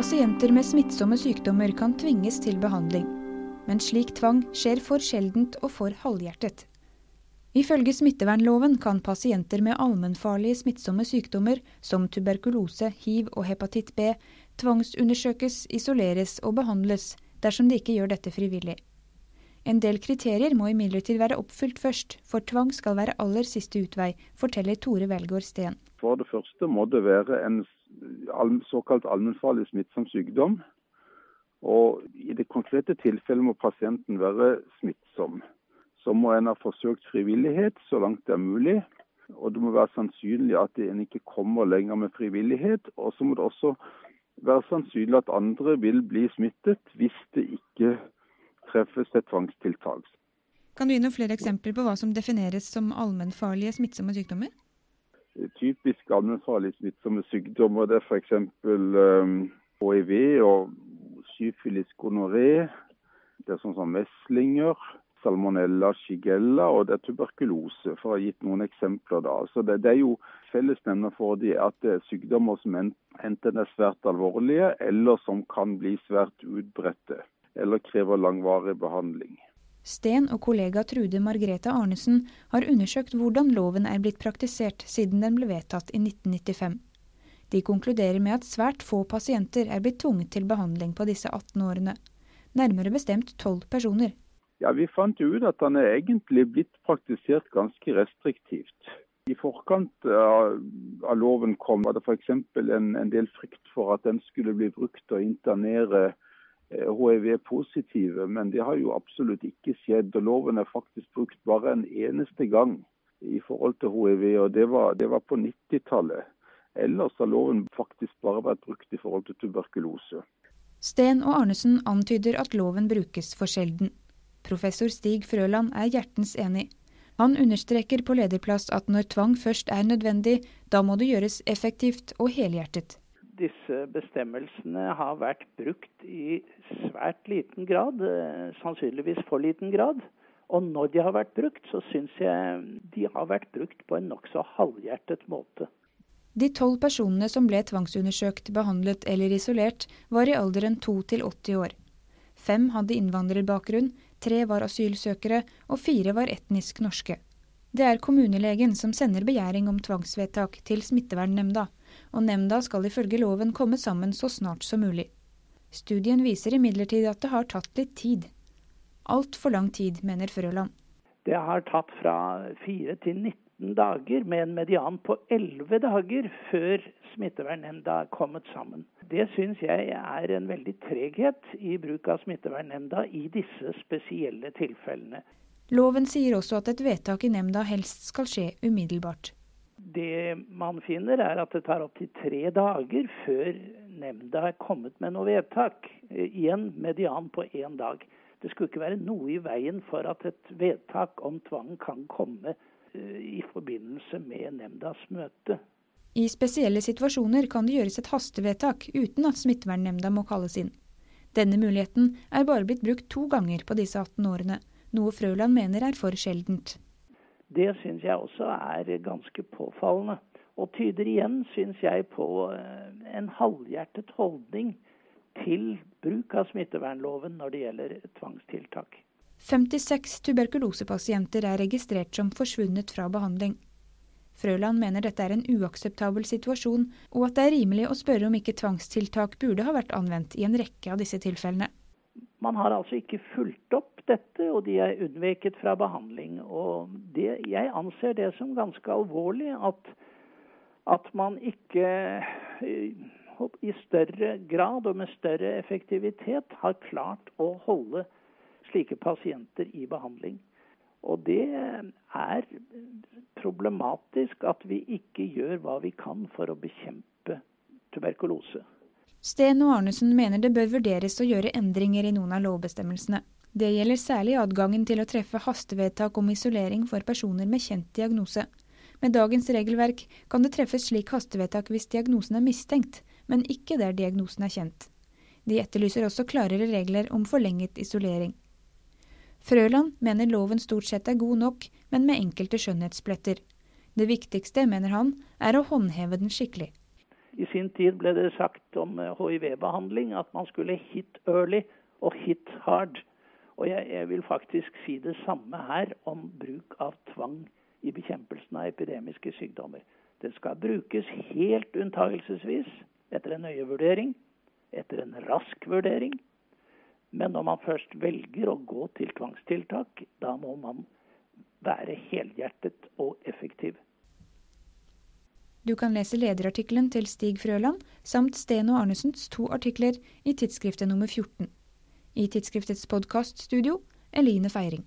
Pasienter med smittsomme sykdommer kan tvinges til behandling. Men slik tvang skjer for sjeldent og for halvhjertet. Ifølge smittevernloven kan pasienter med allmennfarlige smittsomme sykdommer som tuberkulose, hiv og hepatitt B tvangsundersøkes, isoleres og behandles dersom de ikke gjør dette frivillig. En del kriterier må imidlertid være oppfylt først, for tvang skal være aller siste utvei, forteller Tore Velgård Steen. For det første må det være en såkalt allmennfarlig smittsom sykdom. Og I det konkrete tilfellet må pasienten være smittsom. Så må en ha forsøkt frivillighet så langt det er mulig. Og det må være sannsynlig at en ikke kommer lenger med frivillighet. Og så må det også være sannsynlig at andre vil bli smittet hvis det ikke treffes et tvangstiltak. Kan du gi noen flere eksempler på hva som defineres som allmennfarlige smittsomme sykdommer? Typisk allmennfarlig smittsomme sykdommer det er f.eks. Um, hiv og syfilis gonoré. Det er sånn som meslinger, salmonella, shigella og det er tuberkulose, for å ha gitt noen eksempler. da. Så det, det er jo Fellesnevner for de at det er sykdommer som enten er svært alvorlige, eller som kan bli svært utbredte, eller krever langvarig behandling. Sten og kollega Trude Margrethe Arnesen har undersøkt hvordan loven er blitt praktisert siden den ble vedtatt i 1995. De konkluderer med at svært få pasienter er blitt tvunget til behandling på disse 18 årene. Nærmere bestemt 12 personer. Ja, Vi fant ut at den er egentlig blitt praktisert ganske restriktivt. I forkant av loven kom var det f.eks. En, en del frykt for at den skulle bli brukt til å internere hiv-positive, men det har jo absolutt ikke skjedd. og Loven er faktisk brukt bare en eneste gang i forhold til hiv, og det var, det var på 90-tallet. Ellers har loven faktisk bare vært brukt i forhold til tuberkulose. Sten og Arnesen antyder at loven brukes for sjelden. Professor Stig Frøland er hjertens enig. Han understreker på lederplass at når tvang først er nødvendig, da må det gjøres effektivt og helhjertet disse bestemmelsene har vært brukt i svært liten grad, eh, sannsynligvis for liten grad. Og når de har vært brukt, så syns jeg de har vært brukt på en nokså halvhjertet måte. De tolv personene som ble tvangsundersøkt, behandlet eller isolert, var i alderen 2 til 80 år. Fem hadde innvandrerbakgrunn, tre var asylsøkere og fire var etnisk norske. Det er kommunelegen som sender begjæring om tvangsvedtak til smittevernnemnda, og nemnda skal ifølge loven komme sammen så snart som mulig. Studien viser imidlertid at det har tatt litt tid. Altfor lang tid, mener Frøland. Det har tatt fra 4 til 19 dager, med en median på 11 dager før smittevernnemnda er kommet sammen. Det syns jeg er en veldig treghet i bruk av smittevernnemnda i disse spesielle tilfellene. Loven sier også at et vedtak i nemnda helst skal skje umiddelbart. Det man finner, er at det tar opptil tre dager før nemnda er kommet med noe vedtak. Igjen median på én dag. Det skulle ikke være noe i veien for at et vedtak om tvang kan komme eh, i forbindelse med nemndas møte. I spesielle situasjoner kan det gjøres et hastevedtak uten at smittevernnemnda må kalles inn. Denne muligheten er bare blitt brukt to ganger på disse 18 årene noe Frøland mener er for sjeldent. Det syns jeg også er ganske påfallende. Og tyder igjen, syns jeg, på eh, en halvhjertet holdning til bruk av smittevernloven når det gjelder tvangstiltak. 56 tuberkulosepasienter er registrert som forsvunnet fra behandling. Frøland mener dette er en uakseptabel situasjon, og at det er rimelig å spørre om ikke tvangstiltak burde ha vært anvendt i en rekke av disse tilfellene. Man har altså ikke fulgt opp dette, og de er unnveket fra behandling. Og det, jeg anser det som ganske alvorlig at, at man ikke eh, i større grad og med større effektivitet har klart å holde slike pasienter i behandling. Og det er problematisk at vi ikke gjør hva vi kan for å bekjempe tuberkulose. Sten og Arnesen mener det bør vurderes å gjøre endringer i noen av lovbestemmelsene. Det gjelder særlig adgangen til å treffe hastevedtak om isolering for personer med kjent diagnose. Med dagens regelverk kan det treffes slik hastevedtak hvis diagnosen er mistenkt, men ikke der diagnosen er kjent. De etterlyser også klarere regler om forlenget isolering. Frøland mener loven stort sett er god nok, men med enkelte skjønnhetspletter. Det viktigste, mener han, er å håndheve den skikkelig. I sin tid ble det sagt om hiv-behandling at man skulle hit early og hit hard. Og jeg, jeg, vil faktisk si det samme her om bruk av tvang i bekjempelsen av epidemiske sykdommer. Det skal brukes helt unntagelsesvis, etter en nøye vurdering, etter en rask vurdering. Men når man først velger å gå til tvangstiltak, da må man være helhjertet og effektiv. Du kan lese lederartikkelen til Stig Frøland samt Sten og Arnesens to artikler i tidsskriftet nummer 14. I tidsskriftets podkaststudio Eline Feiring.